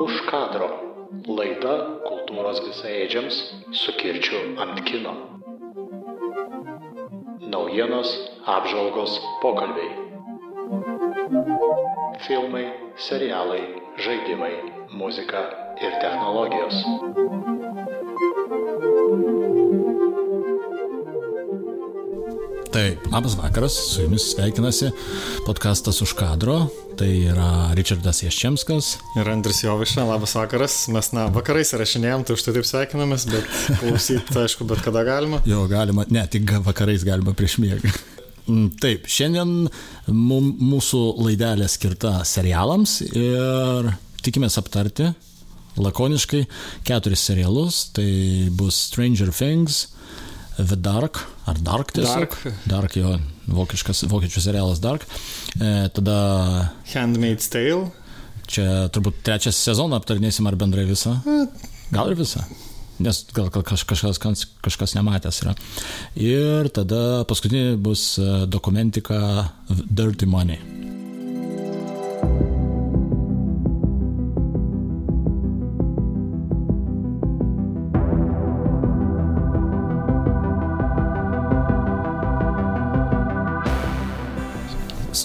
Už kadro. Laida kultūros visaėdžiams su kirčiu ant kino. Naujienos, apžvalgos, pokalbiai. Filmai, serialai, žaidimai, muzika ir technologijos. Taip, labas vakaras, su jumis sveikinasi podkastas už kadro. Tai yra Richardas Jaščemskas. Ir Andris Joviša, labas vakaras. Mes, na, vakarais rašinėjom, tai už tai taip sveikinamės, bet klausyti, aišku, bet kada galima. Jo, galima, ne, tik vakarais galima prieš miegą. Mm, Taip, šiandien mūsų laidelė skirta serialams ir tikimės aptarti lakoniškai keturis serialus. Tai bus Stranger Things, The Dark, ar Dark tiesiog. Dark. Dark jo, vokiškas, vokiečių serialas Dark. E, tada Handmaid's Tale. čia turbūt trečią sezoną aptarnėsim ar bendrai visą. Gal ir visą. Nes gal gal kaž, kažkas, kažkas nematęs yra. Ir tada paskutinė bus e, dokumentika Dirty Money.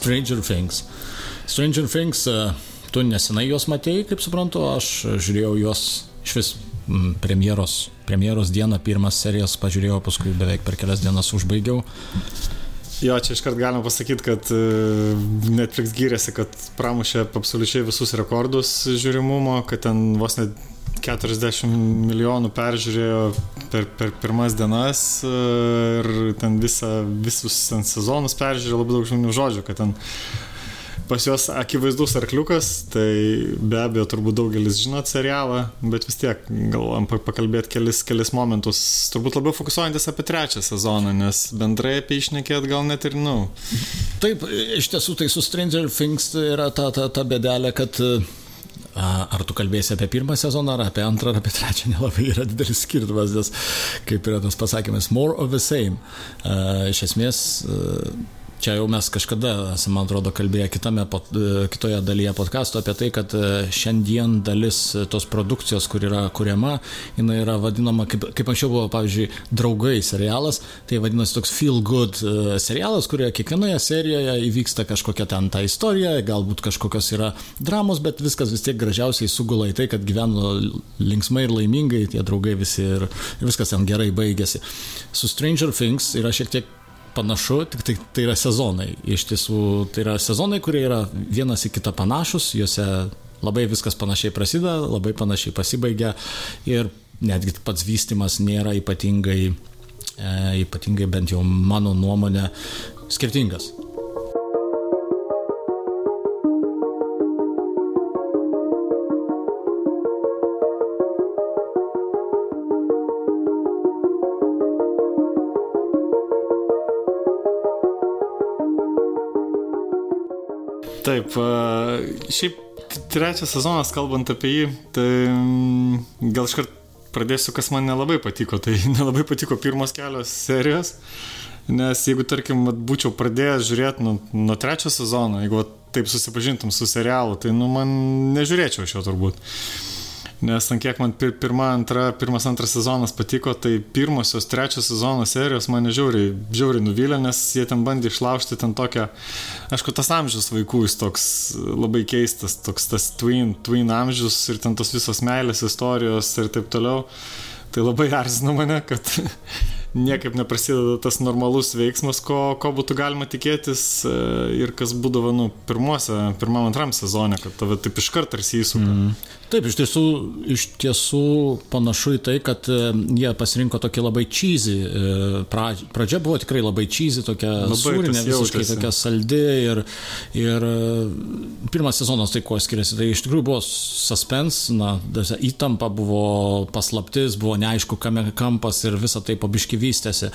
Stranger Things. Stranger Things, e, tu nesenai juos matėjai, kaip suprantu, aš žiūrėjau juos iš vis premjeros, premjeros dieną, pirmas serijas pažiūrėjau, paskui beveik per kelias dienas užbaigiau. Jo, čia iškart galima pasakyti, kad e, Netflix gyrėsi, kad pramušė absoliučiai visus rekordus žiūrimumo, kad ten vos net 40 milijonų peržiūrėjo per, per pirmas dienas e, ir ten visa, visus ten sezonus peržiūrėjo labai daug žmonių žodžių, kad ten pas juos akivaizdus arkliukas, tai be abejo turbūt daugelis žinot serialą, bet vis tiek galvojam pa- pakalbėti kelis, kelis momentus, turbūt labiau fokusuojantis apie trečią sezoną, nes bendrai apie išnekėt gal net ir, nu, Taip, iš tiesų tai su Stranger Things yra ta, ta, ta bėdelė, kad a, ar tu kalbėsi apie pirmą sezoną, ar apie antrą, ar apie trečią, nelabai yra didelis skirtumas, nes kaip yra tas pasakymas, more of the same. Iš esmės, čia jau mes kažkada man atrodo, kalbėję kitame, pod- kitoje dalyje podkasto apie tai, kad e, šiandien dalis e, tos produkcijos, kur yra kuriama, jinai yra vadinama, kaip, kaip anksčiau buvo, pavyzdžiui, draugai serialas, tai vadinasi toks feel good e, serialas, kurioje kiekvienoje serijoje įvyksta kažkokia ten ta istorija, galbūt kažkokios yra dramos, bet viskas vis tiek gražiausiai sugula į tai, kad gyveno linksmai ir laimingai, tie draugai visi ir, ir viskas ten gerai baigėsi. Su Stranger Things yra šiek tiek panašu, tik tai, tai yra sezonai. Iš tiesų, tai yra sezonai, kurie yra vienas į kitą panašus, juose labai viskas panašiai prasideda, labai panašiai pasibaigia ir netgi pats vystimas nėra ypatingai, e, ypatingai bent jau mano nuomonė, skirtingas. Taip, šiaip trečias sezonas, kalbant apie jį, tai mm, gal iškart pradėsiu, kas man nelabai patiko. Tai nelabai patiko pirmos kelios serijos, nes jeigu, tarkim, būčiau pradėjęs žiūrėti nuo, nuo trečio sezono, jeigu taip susipažintum su serialu, tai nu man nežiūrėčiau šio turbūt. Nes ant kiek man pir, pirma, antra, pirmas, antras sezonas patiko, tai pirmosios, trečios sezono serijos mane žiauriai, žiauriai nuvylė, nes jie ten bandė išlaužti ten tokią, aišku, tas amžius vaikų jis toks labai keistas, toks tas twin, twin amžius ir ten tos visos meilės istorijos ir taip toliau. Tai labai erzino mane, kad niekaip neprasideda tas normalus veiksmas, ko, ko būtų galima tikėtis e, ir kas būdavo, nu, pirmuose, pirmam, antram sezone, kad tave taip iškart tarsi įsuka. Mm. Taip, iš tiesų, iš tiesų panašu į tai, kad e, jie pasirinko tokį labai cheesy. e, Pradžia, buvo tikrai labai cheesy, tokia Labai sūrinė, visiškai jautėsi. tokia saldi. Ir, ir e, pirmas sezonas tai kuo skiriasi. Tai iš tikrųjų buvo suspense, na, įtampa buvo paslaptis, buvo neaišku, kame kampas ir visa tai pabiški vystėsi.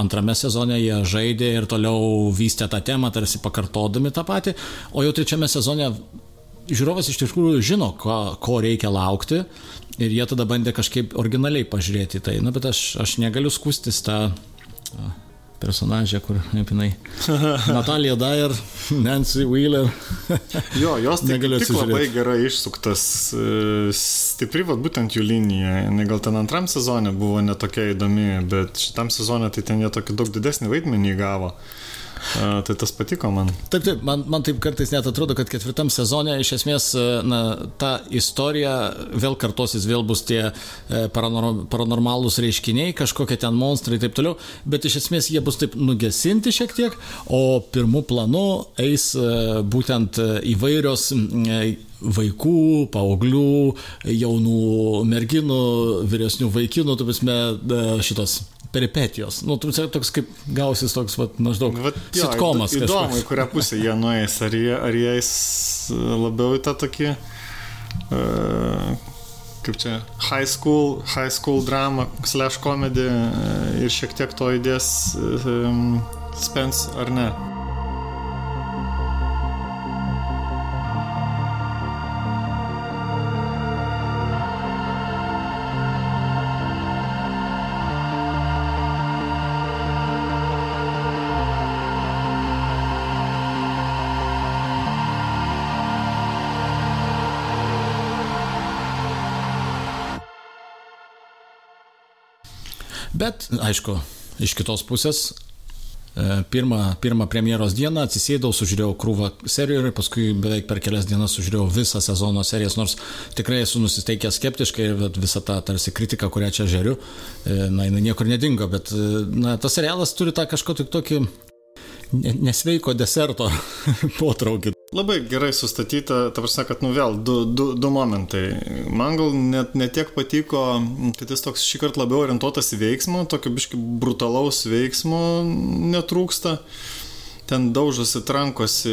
Antrame sezone jie žaidė ir toliau vystė tą temą, tarsi pakartodami tą patį. O jau trečiame sezone žiūrovas iš tikrųjų žino, ko, ko reikia laukti ir jie tada bandė kažkaip originaliai pažiūrėti į tai. Na, bet aš, aš negaliu skustis tą a, personažė, kur, kaip jinai, Natalija Dyer, Nancy Wheeler. jo, jos tai Negaliu tik labai gerai išsuktas, e, stipri, vat, būtent jų linija. Jinai gal ten antram sezonė buvo netokia įdomi, bet šitam sezonė tai ten jie tokį daug didesnį vaidmenį įgavo. E, Tai tas patiko man. Taip, taip, man, man taip kartais net atrodo, kad ketvirtam sezone iš esmės e, na, ta istorija vėl kartosis, vėl bus tie e, paranor, paranormalūs reiškiniai, kažkokie ten monstrai ir taip toliau, bet iš esmės jie bus taip nugesinti šiek tiek, o pirmų planų eis e, būtent įvairios vaikų, paauglių, jaunų merginų, vyresnių vaikinų, tu prasme, šitos peripetijos. Nu, tu toks kaip gausis toks, vat, maždaug, Vat, jo, sitkomas įd- Įdomu, į kurią pusę jie nueis. Ar jie, ar jie eis labiau į tą tokį, uh, kaip čia, high school, high school drama, slash comedy uh, ir šiek tiek to įdės um, Spence ar ne. Bet, aišku, iš kitos pusės, e, pirmą, pirmą premjeros dieną atsisėdau, sužiūrėjau krūvą serijų ir paskui beveik per kelias dienas sužiūrėjau visą sezono serijas, nors tikrai esu nusiteikęs skeptiškai vat visą tą tarsi kritiką, kurią čia žeriu, e, na, jinai niekur nedingo, bet, e, na, tas serialas turi tą kažkokį tokį ne- nesveiko deserto potraukį. Labai gerai sustatyta, ta prasme, kad nu vėl du, du, du momentai. Man gal net netiek patiko, kad jis toks šį kartą labiau orientuotas į veiksmą, tokio biški brutalaus veiksmo netrūksta. Ten daužosi, trankosi,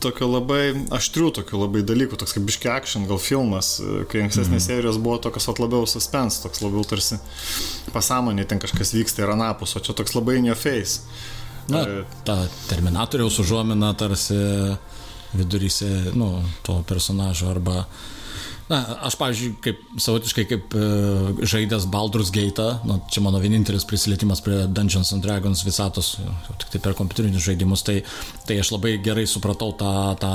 tokio labai aštrių tokių labai dalykų, toks kaip biški action, gal filmas, kai ankstesnės mm. serijos buvo tokios at labiau suspense, toks labiau tarsi pasąmonė ten kažkas vyksta ir anapus, o čia toks labai in your face. Na, E, ta Terminatoriaus užuomina tarsi viduryse, nu, to personažo arba... Na, aš, pavyzdžiui, kaip savotiškai kaip e, žaidęs Baldur's Gate, nu, čia mano vienintelis prisilietimas prie Dungeons and Dragons visatos, tik tai per kompiuterinius žaidimus, tai, tai aš labai gerai supratau tą, tą,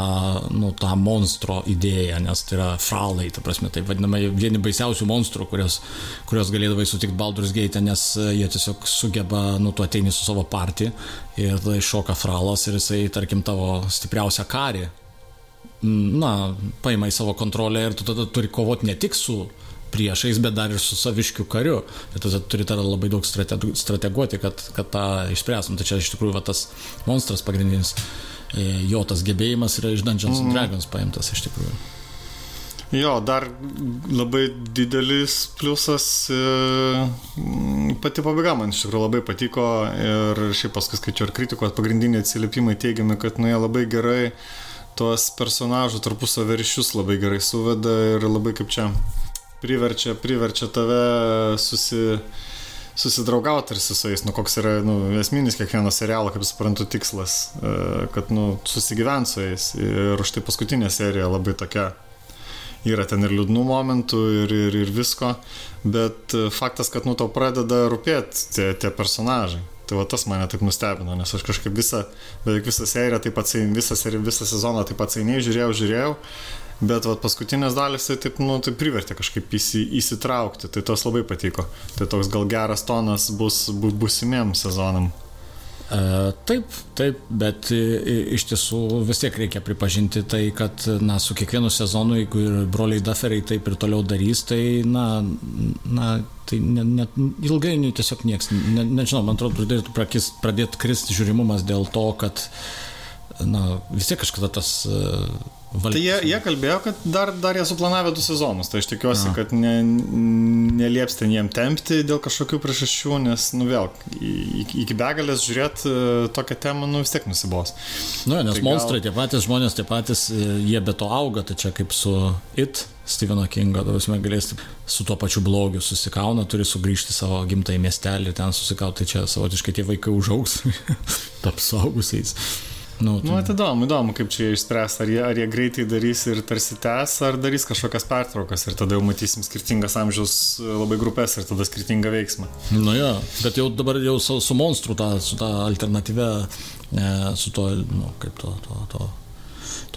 nu, tą monstro idėją, nes tai yra fralai, ta prasme, tai vadinamai vieni baisiausių monstrų, kurios, kurios galėdavai sutikti Baldur's Gate, nes e, jie tiesiog sugeba, nu, tu ateini su savo partį ir tada iššoka fralas ir jisai, tarkim, tavo stipriausią karį na, paima į savo kontrolę ir tu tada turi kovoti ne tik su priešais, bet dar ir su saviškiu kariu. Ir tada turi tada labai daug strate, strateguoti, kad, kad tą išspręstum. Tai čia iš tikrųjų va, tas monstras pagrindinis, e, jo tas gebėjimas yra iš Dungeons and Dragons paimtas iš tikrųjų. Jo, dar labai didelis pliusas, e, pati pabaiga man iš tikrųjų labai patiko ir šiaip paskui skaičiu ir kritikos pagrindiniai atsiliepimai teigiami, kad nu jie labai gerai tuos personažų tarpusavio ryšius labai gerai suveda ir labai kaip čia priverčia, priverčia tave susi, susidraugauti tarsi su jais, nu koks yra nu, esminis kiekvieno serialo, kaip suprantu, tikslas, e, kad nu, susigyvent su jais. Ir štai paskutinė serija labai tokia yra ten ir liūdnų momentų, ir, ir, ir visko, bet e, faktas, kad nu tau pradeda rūpėti tie, tie personažai. Tai va tas mane taip nustebino, nes aš kažkaip visą, beveik visą seriją, taip pat, visą, visą sezoną taip pat seniai žiūrėjau, žiūrėjau, bet va, paskutinės dalis tai taip, nu, tai privertė kažkaip įsi, įsitraukti, tai tos labai patiko. Tai toks gal geras tonas bus bu, busimiem sezonam. E, Taip, taip, bet e, iš tiesų vis tiek reikia pripažinti tai, kad na, su kiekvienu sezonu, jeigu ir broliai Dufferiai taip ir toliau darys, tai na, na tai net ne, ilgainiui tiesiog nieks, ne, nežinau, man atrodo, pradėtų pradėti kristi žiūrimumas dėl to, kad na, vis tiek kažkada tas uh, Tai jie, jie kalbėjo, kad dar, dar jie suplanavę du sezonus, tai aš tikiuosi, A. kad ne, nelieps ten jiem tempti dėl kažkokių priežasčių, nes, nu vėl, iki begalės žiūrėti e, tokią temą, nu vis tiek nusibos. Nu, nes tai monstrai gal... tie patys žmonės, tie patys, e, jie be to auga, tai čia kaip su It, Stepheno Kingo, davasime galės su tuo pačiu blogiu susikauna, turi sugrįžti savo gimtąjį miestelį ir ten susikauti, tai čia savotiškai tie vaikai užaugs, taps saugusiais. Nu, Nu, tai įdomu, įdomu, kaip čia jie išspręs, ar jie, ar jie greitai darys ir tarsi tęs, ar darys kažkokias pertraukas ir tada jau matysim skirtingas amžiaus labai grupės ir tada skirtingą veiksmą. Nu jo, bet jau dabar jau su, su monstru, ta, su ta alternatyve, e, su to, nu, kaip to, to, to,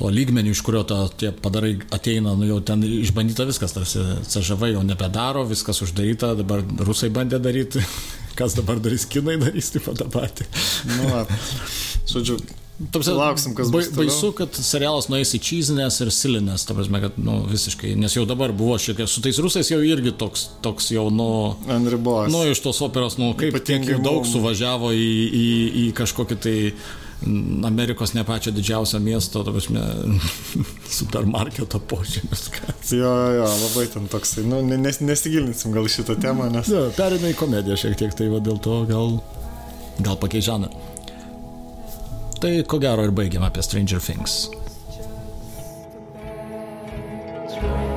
to lygmeniu, iš kurio ta, tie padarai ateina, nu jau ten išbandyta viskas, tarsi CŽV jau nebedaro, viskas uždaryta, dabar rusai bandė daryti, kas dabar darys, kinai darys taip pat tą patį. Nu, žodžiu, Tamsi, Lauksim, kas bus toliau. Baisu, kad serialas nueis į čyzinės ir silinės, ta prasme, kad, nu, visiškai, nes jau dabar buvo šiek tiek, su tais rusais jau irgi toks, toks jau, nu, ant ribos. nu, iš tos operos, nu, kaip tiek jau daug suvažiavo į, į, į kažkokį tai Amerikos ne pačią didžiausią miesto, ta prasme, supermarketo požymis. Jo, jo, labai ten toksai, nu, ne- nes, nesigilinsim gal šitą temą, nes... Ja, perina į komediją šiek tiek, tai va dėl to gal, gal pakeič žanrą. Tai ko gero ir baigiam apie Stranger Things. Let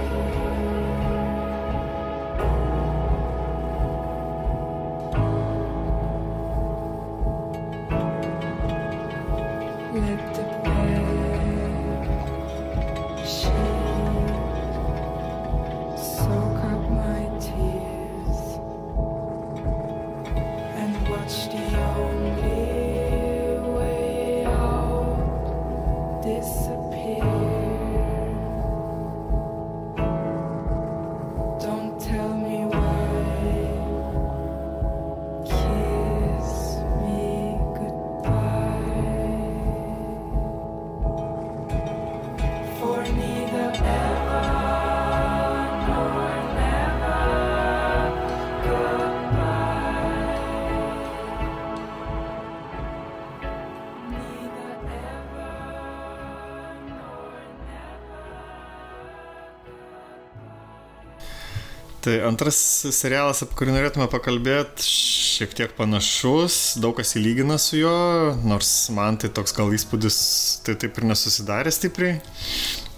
Tai antras serialas, apie kurį norėtume pakalbėti, šiek tiek panašus, daug kas įlygina su juo, nors man tai toks gal įspūdis, tai taip ir nesusidarė stipriai.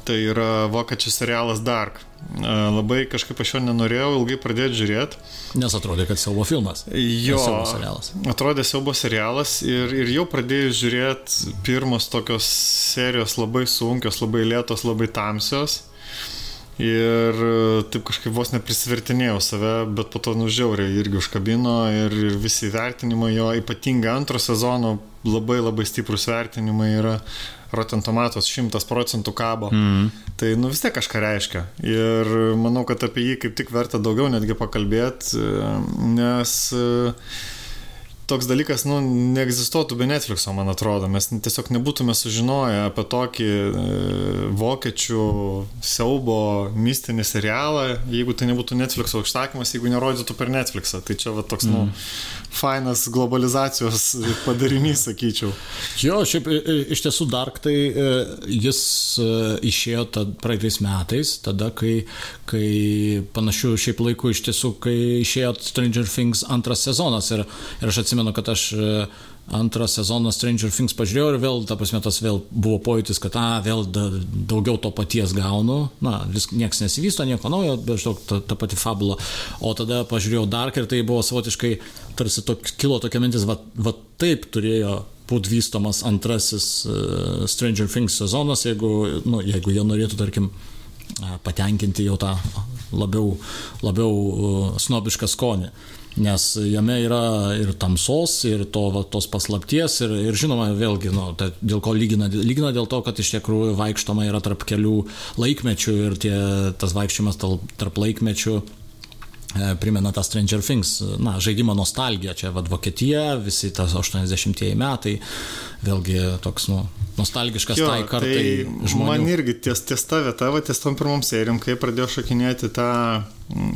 Tai yra vokiečių serialas Dark. E, Labai kažkaip aš jo nenorėjau ilgai pradėti žiūrėti. Nes atrodė, kad siaubo filmas. Jo, siaubo serialas. atrodė siaubo serialas ir, ir jau pradėjus žiūrėti pirmos tokios serijos labai sunkios, labai lėtos, labai tamsios. Ir e, taip kažkaip vos neprisvertinėjau save, bet po to nužiauriai irgi užkabino ir, ir visi vertinimai jo, ypatingai antro sezono, labai labai stiprus vertinimai yra Rotten Tomatoes 100 procentų kabo. Mm. Tai nu vis tiek kažką reiškia. Ir manau, kad apie jį kaip tik verta daugiau netgi pakalbėti, nes e, toks dalykas, nu, neegzistuotų be Netflixo, man atrodo. Mes tiesiog nebūtume sužinoję apie tokį e, vokiečių siaubo mistinį serialą, jeigu tai nebūtų Netflixo užsakymas, jeigu nerodytų per Netflixą. Tai čia va toks, mm. nu, fainas globalizacijos padarinys, sakyčiau. Jo, šiaip iš tiesų Dark tai e, jis e, išėjo tad, praeitais metais, tada, kai, kai panašių šiaip laikų iš tiesų, kai išėjo Stranger Things antras sezonas ir, ir aš atsimenu, kad aš e, antrą sezoną Stranger Things pažiūrėjau ir vėl, ta prasme, tas vėl buvo pojūtis, kad, a, vėl da, daugiau to paties gaunu, na, vis niekas nesivysto, nieko naujo, bet žinok, ta, ta pati fabula. O tada pažiūrėjau Dark ir tai buvo savotiškai, tarsi tok, kilo tokia mintis, va, va taip turėjo būti vystomas antrasis uh, Stranger Things sezonas, jeigu, nu, jeigu jie norėtų, tarkim, patenkinti jau tą labiau, labiau uh, snobišką skonį. Nes jame yra ir tamsos, ir to, va, tos paslapties, ir, ir žinoma, vėlgi, nu, tai dėl ko lygina, lygina dėl to, kad iš tikrųjų vaikštoma yra tarp kelių laikmečių ir tie, tas vaikščiojimas tarp, laikmečių primena tą Stranger Things, na, žaidimo nostalgija, čia vad Vokietija, visi tas 80-ieji metai, vėlgi toks, nu, nostalgiškas jo, tai kartai tai žmonių. Man irgi ties, ties ta vieta, va, ties tom pirmom serijom, kai pradėjau šokinėti tą,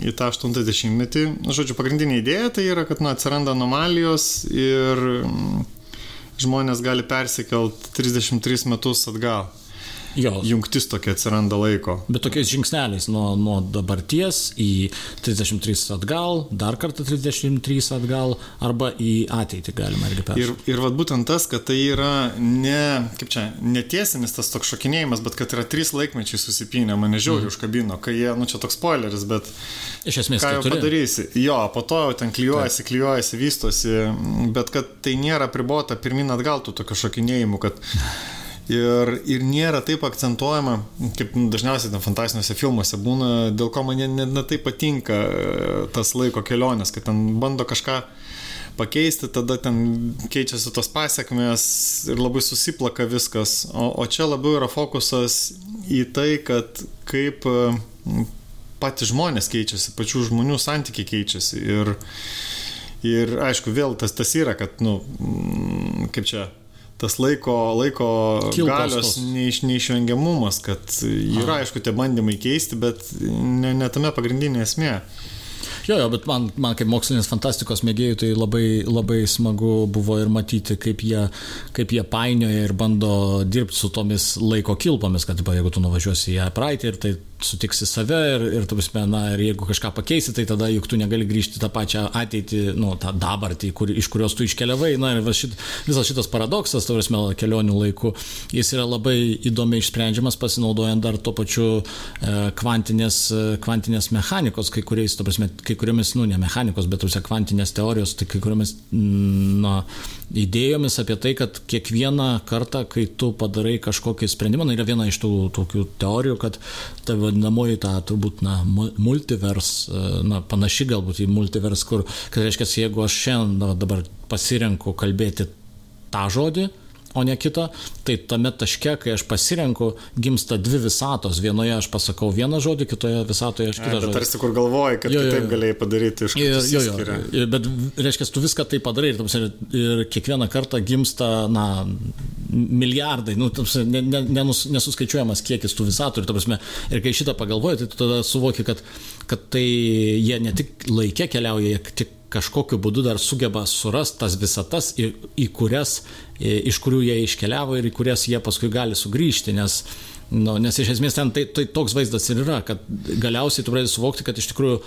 į tą 80-metį, nu, žodžiu, pagrindinė idėja tai yra, kad nu, atsiranda anomalijos ir mm, žmonės gali persikelt 33 metus atgal. Jo. jungtis tokia atsiranda laiko. Bet tokiais žingsneliais nuo, nuo dabarties į 33 atgal, dar kartą 33 atgal, arba į ateitį galima irgi Ir, peršokti. ir vat būtent tas, kad tai yra ne, kaip čia, netiesinis tas toks šokinėjimas, bet kad yra trys laikmečiai susipinę, mane žiauriai mm. užkabino, kai jie, nu čia toks spoileris, bet Iš esmės, ką jau keturi. padarysi. Jo, po to jau ten klyjuojasi, klyjuojasi, vystosi, bet kad tai nėra pribota pirmin atgal tų tokių šokinėjimų, kad Ir, ir nėra taip akcentuojama, kaip dažniausiai ten fantastiniuose filmuose būna, dėl ko man net ne taip patinka e, tas laiko kelionės, kad ten bando kažką pakeisti, tada ten keičiasi tos pasiekmes ir labai susiplaka viskas. O, o čia labiau yra fokusas į tai, kad kaip e, patys žmonės keičiasi, pačių žmonių santykiai keičiasi. Ir, ir aišku, vėl tas, tas yra, kad, nu, kaip čia, tas laiko, laiko Kilpos galios neiš, neišvengiamumas, kad yra, aišku, tie bandymai keisti, bet ne, ne tame pagrindinė esmė. Jo, jo, bet man, man kaip mokslinės fantastikos mėgėjų tai labai, labai smagu buvo ir matyti, kaip jie, kaip jie painioja ir bando dirbti su tomis laiko kilpomis, kad jeigu tu nuvažiuosi į praeitį ir tai sutiksi save ir, ir, tu prasme, na, ir jeigu kažką pakeisi, tai tada juk tu negali grįžti tą pačią ateitį, nu, tą dabartį, kur, iš kurios tu iškeliavai. Na ir šit, visas šitas paradoksas, tu prasme, kelionių laiku, jis yra labai įdomiai išsprendžiamas, pasinaudojant dar tuo pačiu e, kvantinės, e, kvantinės mechanikos, kai kuriais, prasme, kai kuriomis, nu, ne mechanikos, bet tuose kvantinės teorijos, tai kai kuriomis, mm, na, idėjomis apie tai, kad kiekvieną kartą, kai tu padarai kažkokį sprendimą, na, yra viena iš tų tokių teorijų, kad ta vadinamoji ta turbūt, na, mu- multivers, e, na, panaši galbūt į multivers, kur, kad reiškia, jeigu aš šiandien na, dabar pasirenku kalbėti tą žodį, o ne kitą, tai tame taške, kai aš pasirenku, gimsta dvi visatos. Vienoje aš pasakau vieną žodį, kitoje visatoje aš kitą žodį. tarsi kur galvoji, kad Jo, jo, kitaip jo. galėjai padaryti iš jo, jo, ir- bet reiškia, tu viską tai padarai ir, ta prasme, ir kiekvieną kartą gimsta, na, milijardai, nu, ta prasme, ne, ne, nenus, nesuskaičiuojamas kiekis tų visatų ir, ta prasme, ir kai šitą pagalvoji, tai tu tada suvoki, kad, kad tai jie ne tik laikė keliauja, jie tik kažkokiu būdu dar sugeba surasti tas visatas, į, į kurias, i- iš kurių jie iškeliavo ir į kurias jie paskui gali sugrįžti, nes Nu, nes iš esmės ten tai, tai toks vaizdas ir yra, kad galiausiai tu pradedi suvokti, kad iš tikrųjų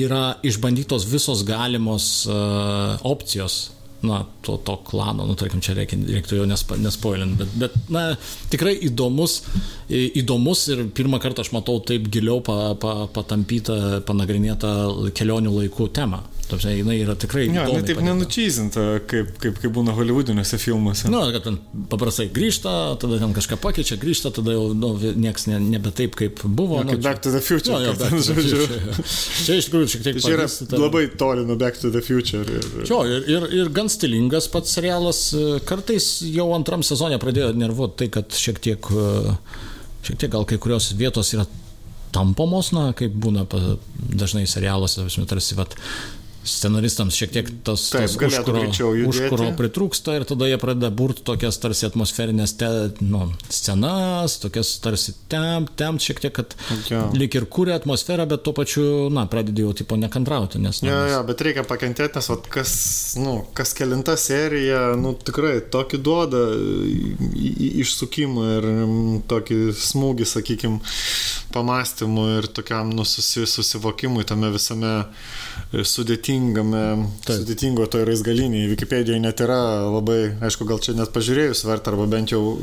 yra išbandytos visos galimos uh, opcijos na, to, to klano, nu, tarkim, čia reikia, reiktų jau nespa, nespoilint, bet, bet, na, tikrai įdomus, įdomus ir pirmą kartą aš matau taip giliau pa, pa, patampytą, panagrinėtą kelionių laikų temą. Tarsi, jinai yra tikrai ne taip nenučyzinta, kaip, kaip, kaip būna holivudiniuose filmuose. Nu, kad ten paprastai grįžta, tada ten kažką pakeičia, grįžta, tada jau nu, nieks ne, nebe taip, kaip buvo. Jo, nu, kaip Back to the Future, Jo, jo, ten, to the žodžiu. Future. Čia iš tikrųjų šiek tiek Čia yra pavystyta. labai toli nuo Back to the Future. Ir, Jo, ir, ir, ir gan stilingas pats serialas. e, Kartais jau antram sezonė pradėjo nervuoti tai, kad šiek tiek, e, šiek tiek gal kai kurios vietos yra tampomos, na, kaip būna pa- dažnai serialuose, tarsi, vat, scenaristams šiek tiek tas, Taip, tas užkuro, užkuro pritrūksta ir tada jie pradeda burti tokias tarsi atmosferinės te, nu, scenas, tokias tarsi tem, tem šiek tiek, kad Jo. lik ir kūrė atmosferą, bet tuo pačiu, na, pradedi jau tipo nekantrauti, nes... Jo, nes- jo, bet reikia pakentėti, nes vat, kas, nu, kas kelinta serija, nu, tikrai tokį duoda išsukimą ir mm, tokį smūgį, sakykime, pamastymų ir tokiam nu, susi, susivokimui tame visame e, sudėtingame, Taip. sudėtingo to raizgaliniai. Wikipedijoje net yra labai, aišku, gal čia net pažiūrėjus verta, arba bent jau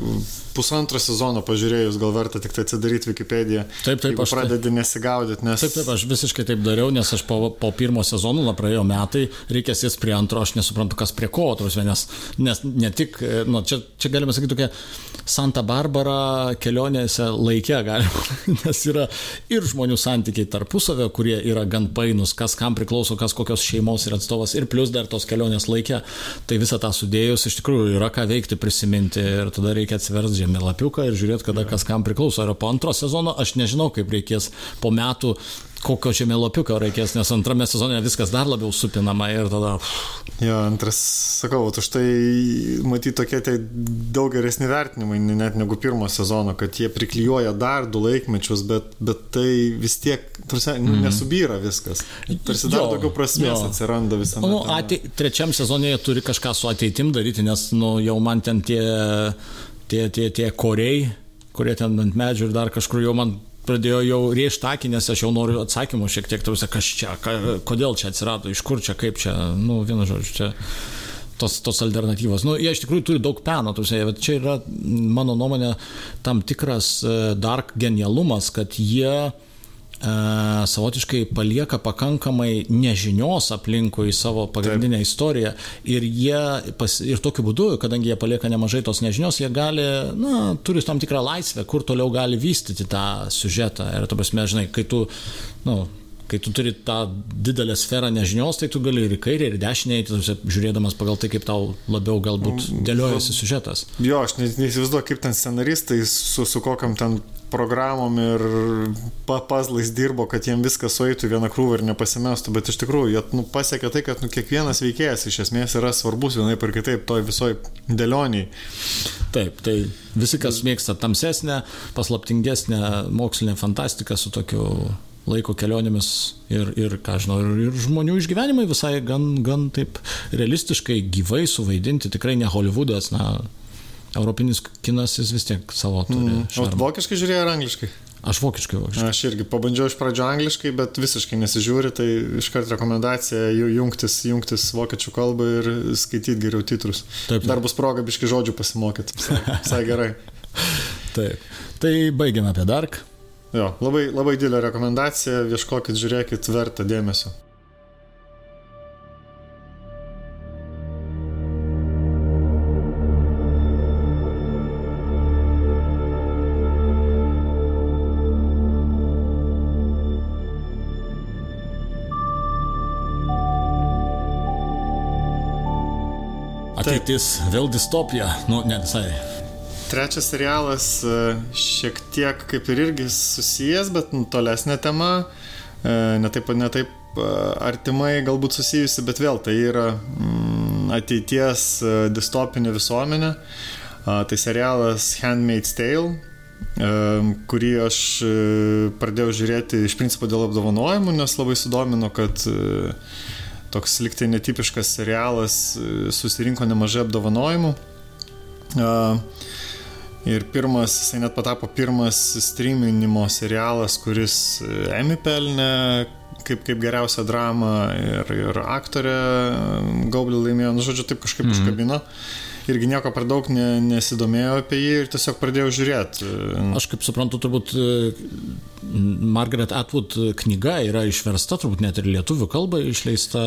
pusantro sezono pažiūrėjus, gal verta tik tai atsidaryti Wikipediją. Taip, taip, aš tai- pradedi nesigaudyti, nes... Taip, taip, aš visiškai taip dariau, nes aš po, po pirmo sezono, na, praėjo metai, reikia sės prie antro, aš nesuprantu, kas prie ko, tuos, nes, nes ne tik, nu, čia, čia galima sakyti tokia Santa Barbara kelionėse laikė, galima, nes yra ir žmonių santykiai tarpusavio, kurie yra gan painus, kas kam priklauso, kas kokios šeimos yra atstovas, ir plus dar tos kelionės laikė, tai visą tą sudėjus iš tikrųjų yra ką veikti, prisiminti ir tada reikia atsiversti žemėlapiuką ir žiūrėti, kada kas kam priklauso. Ir po antro sezono aš nežinau, kaip reikės po metų kokio žemėlapiukio reikės, nes antrame sezone viskas dar labiau supinama ir tada... Jo, antras, sakau, už tai matyti tokie tai daug geresni vertinimai ne- net negu pirmo sezono, kad jie priklijuoja dar du laikmečius, bet, bet tai vis tiek, tarsi, mm. nesubyra viskas. Tarsi dar Jo, daugiau prasmės jo. atsiranda visame. Nu, atei, trečiam sezonė jie turi kažką su ateitim daryti, nes nu, jau man ten tie tie, tie, tie koriai, kurie ten ant medžių ir dar kažkur jau man pradėjo jau rėžti akį, nes aš jau noriu atsakymų šiek tiek, tarsi, kas čia, ka, kodėl čia atsirado, iš kur čia, kaip čia, nu, vienu žodžiu, čia tos, tos alternatyvos. Nu, jie iš tikrųjų turi daug peno, tuose, bet čia yra, mano nuomonė, tam tikras e, dark genialumas, kad jie savotiškai palieka pakankamai nežinios aplinkui savo pagrindinę Taip. istoriją ir jie, pas, ir tokiu būdu, kadangi jie palieka nemažai tos nežinios, jie gali, na, turi tam tikrą laisvę, kur toliau gali vystyti tą siužetą. Ir, tu prasme, žinai, kai tu, na, nu, kai tu turi tą didelę sferą nežinios, tai tu gali ir į kairę, ir į dešinę, žiūrėdamas pagal tai, kaip tau labiau galbūt dėliojasi siužetas. Jo, aš neįsivaizduoju, kaip ten scenaristai su, su kokiam ten programom ir pazlais dirbo, kad jiem viskas sueitų vieną krūvą ir nepasimestų, bet iš tikrųjų jie nu, pasiekė tai, kad nu, kiekvienas veikėjas iš esmės yra svarbus vienaip ar kitaip toj visoj dėlioniai. Taip, tai visi, kas mėgsta tamsesnę, paslaptingesnę mokslinę fantastiką su tokiu laiko kelionėmis ir, ir ką žinau, ir, ir žmonių išgyvenimai visai gan, gan taip realistiškai, gyvai suvaidinti, tikrai ne Hollywoodas, na, europinis kinas jis vis tiek savo turi. Mm. O vokiškai žiūrėjo ar angliškai? Aš vokiškai, vokiškai. Aš irgi pabandžiau iš pradžio angliškai, bet visiškai nesižiūri, tai iškart rekomendacija jungtis, jungtis vokiečių kalbą ir skaityti geriau titrus. Taip, taip. Dar bus proga biški žodžių pasimokyti. Visai gerai. taip. Tai baigiame apie Dark. Jo, labai, labai didelė rekomendacija, ieškokit, žiūrėkit, verta dėmesio. Ateitis vėl distopija, nu, ne visai. Trečias serialas e, šiek tiek kaip ir irgi susijęs, bet nu, tolesnė tema, e, netaip, netaip e, artimai galbūt susijusi, bet vėl tai yra mm, ateities distopinė visuomenė. Tai serialas Handmaid's Tale, kurį aš pradėjau žiūrėti iš principo dėl apdovanojimų, nes labai sudomino, kad toks liktai netipiškas serialas susirinko nemažai apdovanojimų. Ir pirmas, jisai net patapo pirmas streaminimo serialas, kuris Emmy pelnė kaip, kaip geriausią dramą ir, ir aktorė Gaublį laimėjo, nu žodžiu, taip kažkaip mm -hmm. užkabino irgi nieko per daug ne, nesidomėjau apie jį ir tiesiog pradėjau žiūrėti. Aš kaip suprantu, turbūt e, Margaret Atwood knyga yra išversta, turbūt net ir lietuvių kalba išleista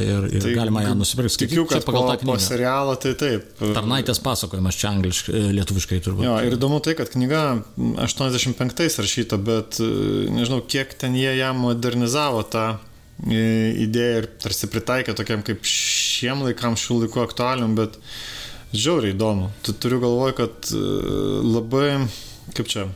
ir, ir tai, galima ją nusipirkti. Tikiu, kad pagal po, tą knygą. Po serialą tai taip. Tarnaitės pasakojimas čia angliškai, e, lietuviškai turbūt. Jo, ir įdomu tai, kad knyga 85 rašyta, bet e, nežinau, kiek ten jie ją modernizavo tą idėją ir tarsi pritaikė tokiam kaip šiem laikam, šių laikų aktualiam, bet uh, Žiauriai įdomu. Tu turiu galvoj, kad e, labai, kaip čia,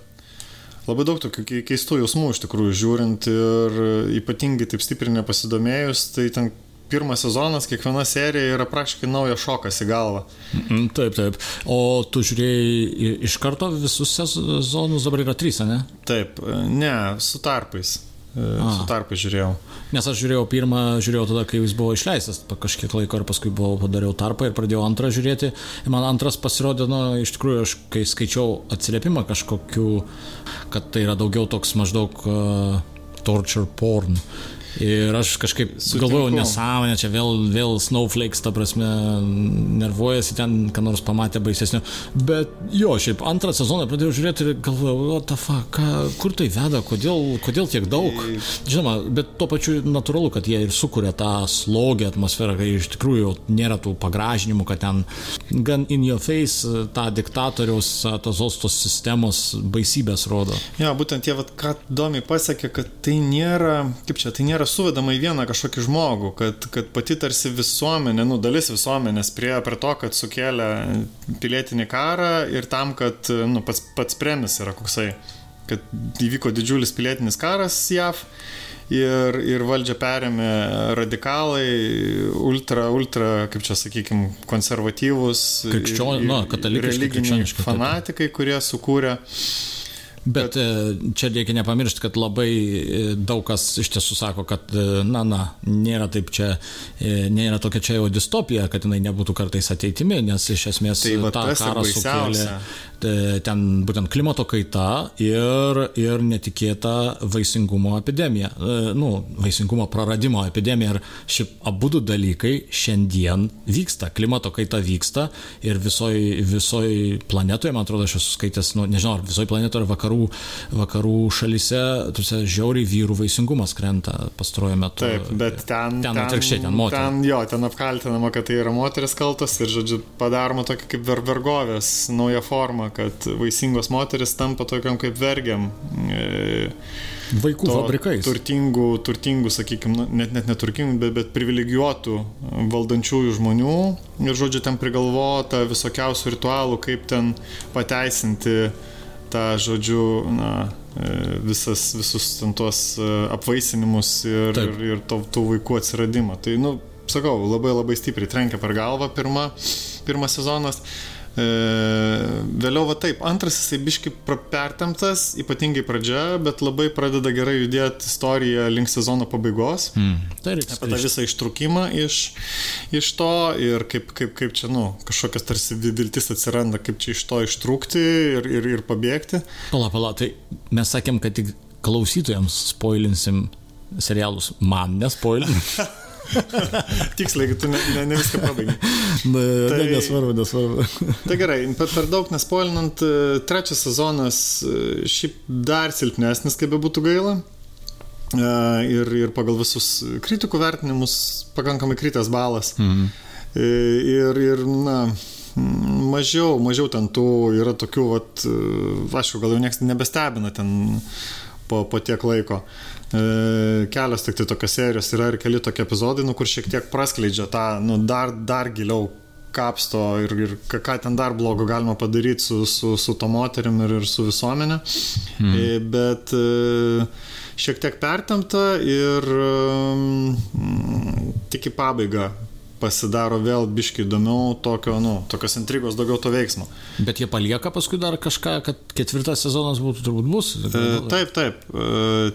labai daug tokių keistų jausmų iš tikrųjų žiūrint ir ypatingai taip stipriai nepasidomėjus, tai ten pirmas sezonas, kiekviena serija yra praktiškai naujas šokas į galvą. Mm, taip, taip. O tu žiūrėjai iš karto visus sezonus, dabar yra trys, ne? Taip, ne, su tarpais. Su tarpai žiūrėjau. Nes aš žiūrėjau pirmą, žiūrėjau tada, kai jis buvo išleistas, kažkiek laiko ir paskui buvau padariau tarpą ir pradėjau antrą žiūrėti. Ir man antras pasirodė, nu, iš tikrųjų, aš kai skaičiau atsiliepimą kažkokiu, kad tai yra daugiau toks maždaug uh, torture porn. Ir aš kažkaip Sutinku. galvojau, nesąmonė, čia vėl, vėl snowflakes, ta prasme, nervuojasi ten, ką nors pamatė baisesnio. Bet jo, šiaip antrą sezoną pradėjau žiūrėti ir galvojau, what the fuck, ką, kur tai veda, kodėl, kodėl tiek daug. Žinoma, bet tuo pačiu natūralu, kad jie ir sukuria tą slogę atmosferą, kai iš tikrųjų nėra tų pagražinimų, kad ten gan in your face tą diktatoriaus, tos ostos sistemos baisybės rodo. Jo, būtent jie, vat, ką įdomiai pasakė, kad tai nėra, kaip čia, tai nėra yra suvedama į vieną kažkokį žmogų, kad, kad pati tarsi visuomenė, nu dalis visuomenės priejo prie to, kad sukėlė pilietinį karą ir tam, kad nu, pats, pats premis yra koksai, kad įvyko didžiulis pilietinis karas JAV ir, ir valdžią perėmė radikalai, ultra, ultra, kaip čia sakykime, konservatyvus, krikščioniški, fanatikai, kurie sukūrė Bet e, čia reikia nepamiršti, kad labai e, daug kas iš tiesų sako, kad, e, na, na, nėra taip čia, nėra tokia čia jau distopija, kad jinai nebūtų kartais ateitimi, nes iš esmės Tai va tą karą sukėlė ten būtent klimato kaita ir, ir netikėta vaisingumo epidemija, nu, vaisingumo praradimo epidemija. Ir šiaip abu du dalykai šiandien vyksta, klimato kaita vyksta ir visoji, visoji planetoje, man atrodo, aš esu skaitęs, nu, nežinau, ar visoji planetoje, ar vakarų, vakarų šalise, tuose žiauriai vyrų vaisingumas krenta pastaruoju metu. Taip, bet ten... Ten atvirkščiai, ten moterų. Ten, jo, ten apkaltinama, kad tai yra moteris kaltos ir, žodžiu, padaroma tokia kaip ver vergovės nauja forma, kad vaisingos moteris tampa tokiam kaip vergiam. E, Vaikų fabrikais. Turtingų, turtingų, sakykime, net, net neturtingų, bet, bet privilegijuotų valdančiųjų žmonių. Ir, žodžiu, ten prigalvota visokiausių ritualų, kaip ten pateisinti tą, žodžiu, na, e, visas, visus tuos e, apvaisinimus ir, Taip. ir, ir to, tų vaikų atsiradimą. Tai, nu, sakau, labai labai stipriai trenkia per galvą pirmą, pirmas sezonas. E, vėliau va taip, antras jisai biški pertemptas, ypatingai pradžia, bet labai pradeda gerai judėti istorija link sezono pabaigos. Mm. Tai reikia Apie tą visą ištrūkimą iš, iš to ir kaip, kaip, kaip čia, nu, kažkokias tarsi viltis atsiranda, kaip čia iš to ištrūkti ir, ir, ir pabėgti. Pala, pala, tai mes sakėm, kad tik klausytojams spoilinsim serialus. Man nespoilin. Tiksliai, kad tu ne, ne, ne viską pabaigai. Na, Tai- tai... nesvarbu, nesvarbu. Tai gerai, per, daug nespoilinant, e, trečias sezonas e, šiaip dar silpnesnis, kaip be būtų gaila. E, Ir, ir pagal visus kritikų vertinimus pakankamai kritęs balas. Mhm. Ir, ir, na, mažiau, mažiau ten tų yra tokių, vat, aišku, gal jau niekas nebestebina ten po, po tiek laiko. E, Kelios tik tai tokios serijos yra ir keli tokie epizodai, nu, kur šiek tiek praskleidžia tą, nu, dar, dar giliau kapsto ir, ir ką, ten dar blogo galima padaryti su, su, su to moterim ir, ir su visuomenė. Hmm. Bet e, šiek tiek pertemta ir mm, tik į pabaigą pasidaro vėl biški įdomiau, tokio, nu, tokios intrigos, daugiau to veiksmo. Bet jie palieka paskui dar kažką, kad ketvirtas sezonas būtų turbūt bus. E, Taip, taip. E,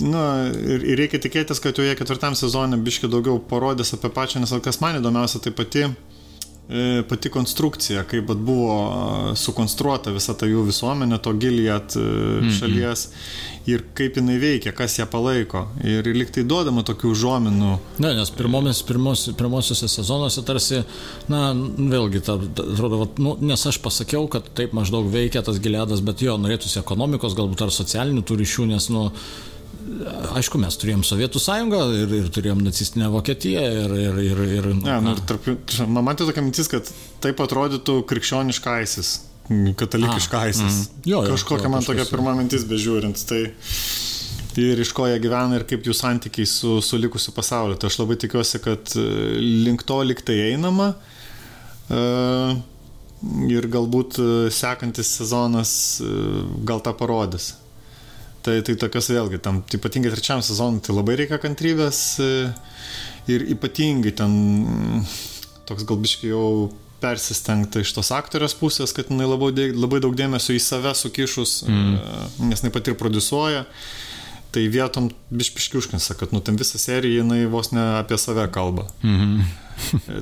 Na, ir, ir reikia tikėtis, kad jau jie ketvirtam sezonė biški daugiau parodės apie pačią, nes kas man įdomiausia, tai pati, e, pati konstrukcija, kaip vat buvo e, sukonstruota visa ta jų visuomenė, to Gilead e, šalies ir kaip jinai veikia, kas ją palaiko. Ir, liktai duodama tokių žominų. Ne, nes pirmomis, pirmos, pirmosiuose sezonuose tarsi, na, vėlgi, ta, atrodo, vat, nu, nes aš pasakiau, kad taip maždaug veikia tas gilėdas, bet jo, norėtųsi ekonomikos, galbūt ar socialinių tų ryšių, nes, nu, aišku, mes turėjom Sovietų sąjungą ir, ir turėjom nacistinę Vokietiją ir, ir, ir, ir Ne, nu, ir tarp, man man tai tokia mintis, kad taip atrodytų krikščioniškaisis, katalikiškaisis. mm. Jo, jo, Kažkokia jo, man tokia pirma mintis bežiūrint. Tai ir iš ko jie gyvena ir kaip jų santykiai su, su likusiu pasauliu. Tai aš labai tikiuosi, kad e, link to liktai einama. E, Ir galbūt e, sekantis sezonas gal tą parodys. Tai, tai tokios vėlgi, tam ypatingai trečiam sezonui, tai labai reikia kantrybės e, ir ypatingai ten mm, toks galbiškai jau persistengta iš tos aktorės pusės, kad jinai labai, labai daug dėmesio į save sukišus, mm. nes jinai pati ir produsuoja. Tai vietom bišpiški užknisa, kad nu ten visą seriją jinai vos ne apie save kalba. Mhm.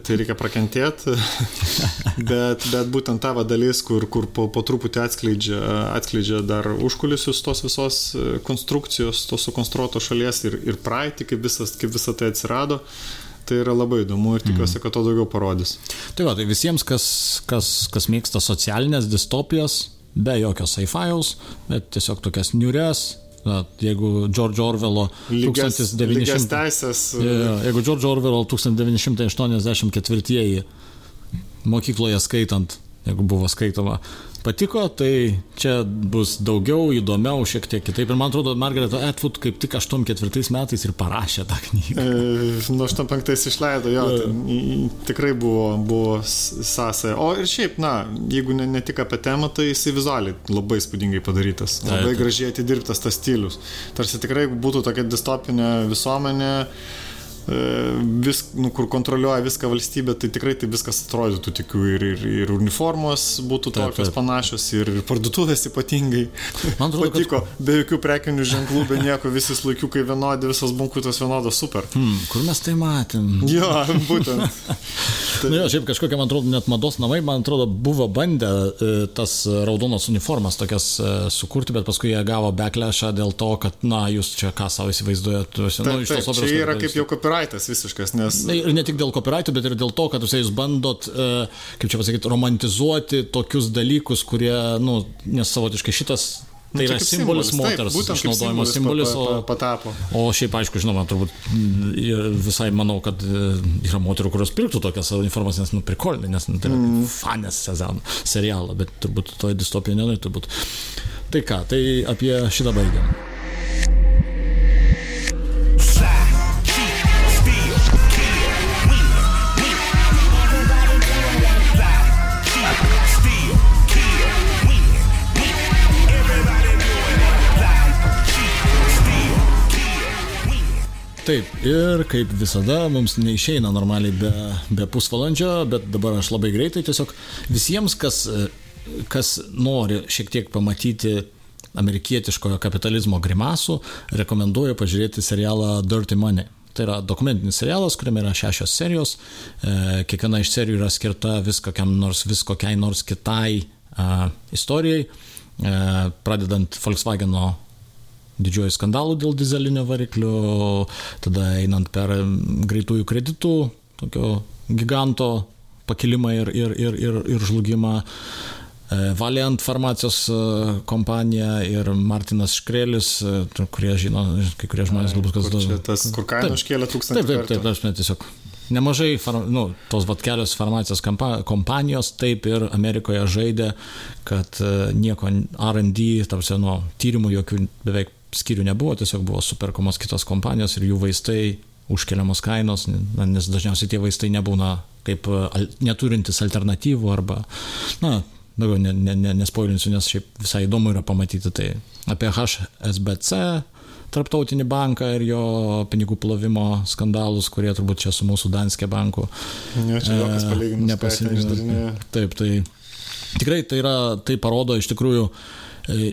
Tai reikia prakentėti, bet, bet būtent ta dalis, kur, kur po, po truputį atskleidžia, atskleidžia dar užkulisius tos visos konstrukcijos, tos sukonstruotos šalies ir, ir praeitį, kaip, visas, kaip visa tai atsirado, tai yra labai įdomu ir tikiuosi, kad to daugiau parodys. Tai va, tai visiems, kas, kas, kas mėgsta socialinės distopijas, be jokio sci-fi'aus, bet tiesiog tokias niures, na, jeigu George Orwello Lygias, lygias 1900... teisės. Jeigu George Orwello 1984 mokykloje skaitant, jeigu buvo skaitoma, patiko, tai čia bus daugiau, įdomiau, šiek tiek kitaip. Ir man atrodo, Margaret Atwood kaip tik 84 metais ir parašė tą knygą. E, Nuo 85 išleido, jo, į- į- tikrai buvo, buvo sąsaja. O ir šiaip, na, jeigu ne, ne tik apie temą, tai jisai vizualiai labai spūdingai padarytas. Labai taip. gražiai atidirbtas tas stilius. Tarsi tikrai būtų tokia distopinė visuomenė, e, vis, nu, kur kontroliuoja viską valstybė, tai tikrai tai viskas atrodytų tikiu ir, ir, ir uniformos būtų Taip, tokios taip. panašios ir parduotuvės ypatingai. Man atrodo, kad- patiko, be jokių prekinių ženklų, be nieko, visi slaikiukai vienodi, visos bunkutos vienodos, super. Hmm, kur mes tai matėm? Jo, būtent. Na, jo, šiaip kažkokie, man atrodo, net mados namai, man atrodo, buvo bandę e, tas raudonas uniformas tokias e, sukurti, bet paskui jie gavo backlashą dėl to, kad, na, jūs čia ką savo įsivaizduojat, tu esi, Taip, nu, iš tos operos. čia yra kad- kaip jau copyrightas visiškas, nes... Ir ne tik dėl copyrightų, bet ir dėl to, kad jūs bandot, e, kaip čia pasakyti, romantizuoti tokius dalykus, kurie, nu, nes savotiškai šitas Tai Nu, yra čia kaip simbolis taip, moters kaip išnaudojimo simbolis simbolis. pa- pa- patapo. O, o šiaip, aišku, žinoma, turbūt mm, visai manau, kad e, yra moterų, kurios pirktų tokias savo informacijas, nu, prikolni, nes nu, tai yra mm. fanės sezon, serialą, bet turbūt toje distopijoje nenorėtų būti. Tai ką, tai apie šitą baigiam. Taip, ir kaip visada, mums neišeina normaliai be, be pusvalandžio, bet dabar aš labai greitai tiesiog visiems, kas, kas nori šiek tiek pamatyti amerikietiškojo kapitalizmo grimasų, rekomenduoju pažiūrėti serialą Dirty Money. Tai yra dokumentinis serialas, kuriame yra šešios serijos. E, kiekviena iš serijų yra skirta vis kokiam nors, vis kokiai nors kitai a, istorijai, e, pradedant Volkswageno didžiuoju skandalu dėl dizelinio variklio, tada einant per greitųjų kreditų, tokio giganto pakilimą ir, ir, ir, ir, ir žlugimą. E, Valiant farmacijos e, kompanija ir Martinas Škrelis, e, kurie žino, kai kurie žmonės galbūt kas čia tas, kur kainą Taip. užkėlė tūkstantį Taip, taip, taip, kartų. aš net tiesiog. Nemažai, nu, tos vat kelios farmacijos kompanijos taip ir Amerikoje žaidė, kad nieko RD, tarsi, nu, tyrimų jokių beveik skyrių nebuvo, tiesiog buvo superkomos kitos kompanijos ir jų vaistai užkeliamos kainos, nes dažniausiai tie vaistai nebūna kaip e, neturintis alternatyvų arba, na, daugiau ne, ne, ne, nespoilinsiu, nes šiaip visai įdomu yra pamatyti tai apie HSBC, Tarptautinį banką ir jo pinigų plovimo skandalus, kurie turbūt čia su mūsų Danske banku. Ne, čia e, palyginimas, ką ten išdarinėja. Taip, tai tikrai tai, yra, tai parodo iš tikrųjų, e,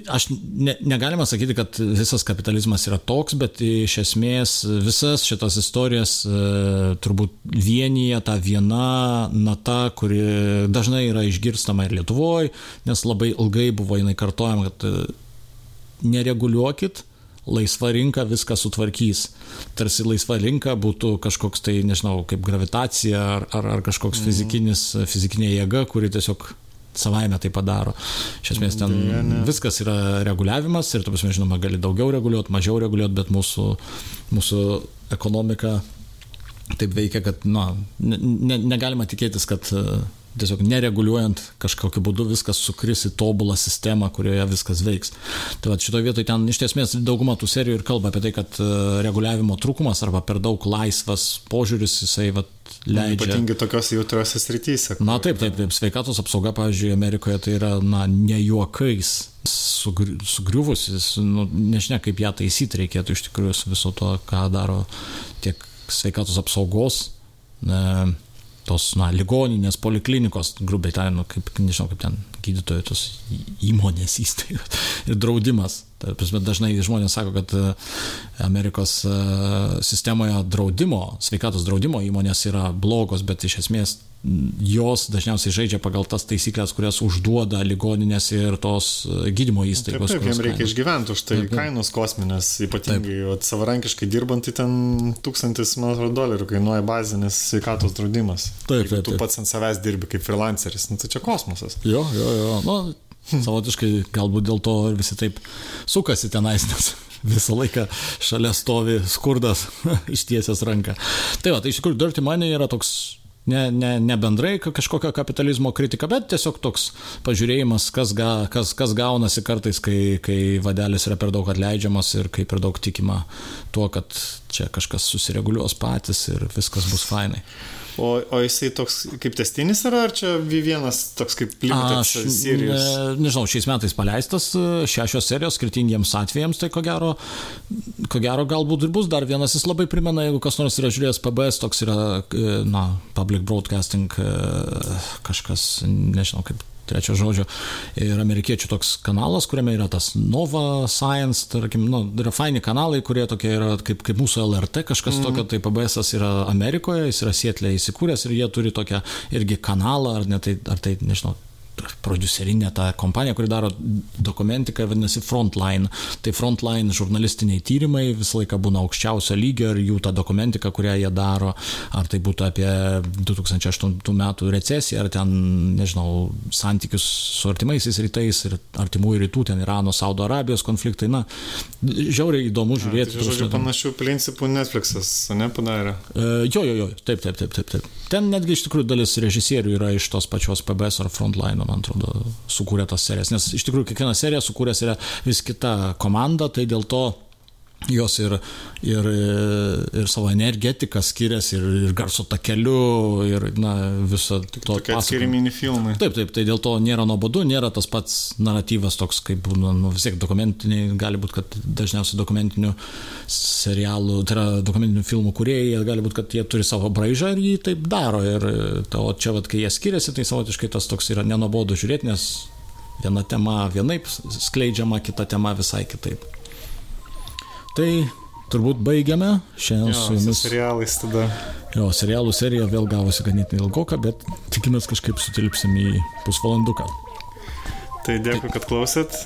aš ne, negalima sakyti, kad visas kapitalizmas yra toks, bet iš esmės visas šitas istorijas e, turbūt vienyje ta viena nata, kuri dažnai yra išgirstama ir Lietuvoje, nes labai ilgai buvo jinai kartojama, kad e, nereguliuokit, laisva rinka viską sutvarkys. Tarsi laisva rinka būtų kažkoks tai, nežinau, kaip gravitacija ar, ar, ar kažkoks fizikinis, fizikinė jėga, kuri tiesiog savaime tai padaro. Iš esmės ten Deja, viskas yra reguliavimas ir, tu prasme, žinoma, gali daugiau reguliuoti, mažiau reguliuoti, bet mūsų, mūsų ekonomika taip veikia, kad na, ne, ne, negalima tikėtis, kad tiesiog nereguliuojant kažkokiu būdu viskas sukris į tobulą sistemą, kurioje viskas veiks. Tai va šitoje vietoje ten iš esmės dauguma tų serijų ir kalba apie tai, kad e, reguliavimo trūkumas arba per daug laisvas požiūris jisai va, leidžia. Ypatingai tokios jautriose srityse. Na taip, taip, taip. Sveikatos apsauga, pavyzdžiui, Amerikoje tai yra, na, ne juokais sugri- sugriuvusi, su- nu, nežinia, kaip ją taisyti reikėtų iš tikrųjų su viso to, ką daro tiek sveikatos apsaugos, ne, tos, na, ligoninės, poliklinikos, grubiai tariant, nu, kaip, nežinau, kaip ten gydytojų tos įmonės įstaigos ir draudimas. Prasme, dažnai žmonės sako, kad e, Amerikos e, sistemoje draudimo, sveikatos draudimo įmonės yra blogos, bet iš esmės jos dažniausiai žaidžia pagal tas taisyklės, kurias užduoda ligoninės ir tos e, gydymo Taip, įstaigos. taip, kurios jiems reikia išgyventi už tai Taip, taip. kainos kosminės, ypatingai vat, savarankiškai dirbant, tai ten tūkstantis, man atrodo, dolerių kainuoja bazinis sveikatos draudimas. Taip, Jeigu taip, Tu taip. pats ant savęs dirbi kaip freelanceris, nu, tai čia kosmosas. Jo, jo, jo. Nu, savotiškai galbūt dėl to ir visi taip sukasi tenais, nes visą laiką šalia stovi skurdas ištiesęs ranką. Tai va, tai iš tikrųjų Dirty Money yra toks ne, ne, ne bendrai ka- kažkokio kapitalizmo kritika, bet tiesiog toks pažiūrėjimas, kas, ga, kas, kas gaunasi kartais, kai, kai vadelis yra per daug atleidžiamas ir kai per daug tikima tuo, kad čia kažkas susireguliuos patys ir viskas bus fainai. O, o jisai toks kaip testinis yra, ar čia vienas toks kaip limited Aš serijos? ne, nežinau, šiais metais paleistas e, šešios serijos skirtingiems atvejams, tai ko gero, ko gero galbūt ir bus dar vienas. Jis labai primena, jeigu kas nors yra žiūrėjęs PBS, toks yra, e, na, Public Broadcasting e, kažkas, nežinau kaip trečio žodžio, ir amerikiečių toks kanalas, kuriame yra tas Nova Science, tarkim, nu, yra faini kanalai, kurie tokie yra kaip, kaip mūsų LRT, kažkas mm. tokio, tai PBS yra Amerikoje, jis yra Sietlė įsikūręs ir jie turi tokią irgi kanalą, ar, ne, tai, ar tai, nežinau, producerinė ta kompanija, kuri daro dokumentiką, vadinasi Frontline. Tai Frontline žurnalistiniai tyrimai visą laiką būna aukščiausio lygio ir jų ta dokumentika, kurią jie daro, ar tai būtų apie 2008 metų recesiją, ar ten, nežinau, santykius su artimaisiais rytais ir artimųjų rytų, ten Irano, Saudo Arabijos konfliktai, na, žiauriai įdomu žiūrėti. Tai, žodžiu, panašių principų Netflixas, ne, padarė. E, Jo, jo, jo, taip, taip, taip, taip, taip. Ten netgi iš tikrųjų dalis režisierių yra iš tos pačios PBS ar Frontline, man atrodo, sukūrė tas serijas. Nes iš tikrųjų kiekviena serija sukūręs yra vis kita komanda, tai dėl to jos ir, ir, ir savo energetiką skiriasi, ir, ir garso takeliu, ir na, viso to Tokie atskiri mini filmai. Taip, taip, tai dėl to nėra nuobodu, nėra tas pats naratyvas toks, kaip būna, nu, vis tiek dokumentiniai, gali būti, kad dažniausiai dokumentinių serialų, tai yra dokumentinių filmų kuriejai, gali būti, kad jie turi savo braižą ir jį taip daro. Ir ta, o čia, vat, kai jie skiriasi, tai savotiškai tas toks yra nenuobodu žiūrėti, nes viena tema vienaip skleidžiama, kita tema visai kitaip. Tai turbūt baigiame. Šiandien Jo, su jumis. serialais tada. Jo, serialų serija vėl gavosi ganėtinai ilgoka, bet tikimės kažkaip sutilpsim į pusvalanduką. Tai dėkui, kad klausėt.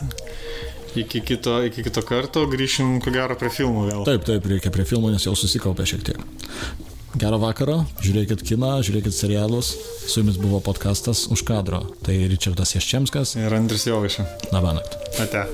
Iki kito, iki kito karto grįšim, ko gero, prie filmų vėl. Taip, taip, reikia prie filmų, nes jau susikaupė šiek tiek. Gerą vakarą, žiūrėkit kiną, žiūrėkit serialus. Su jumis buvo podkastas už kadro. Tai Richardas Jaščemskas. Ir Andris Jovaiša. Labanakt. Ate.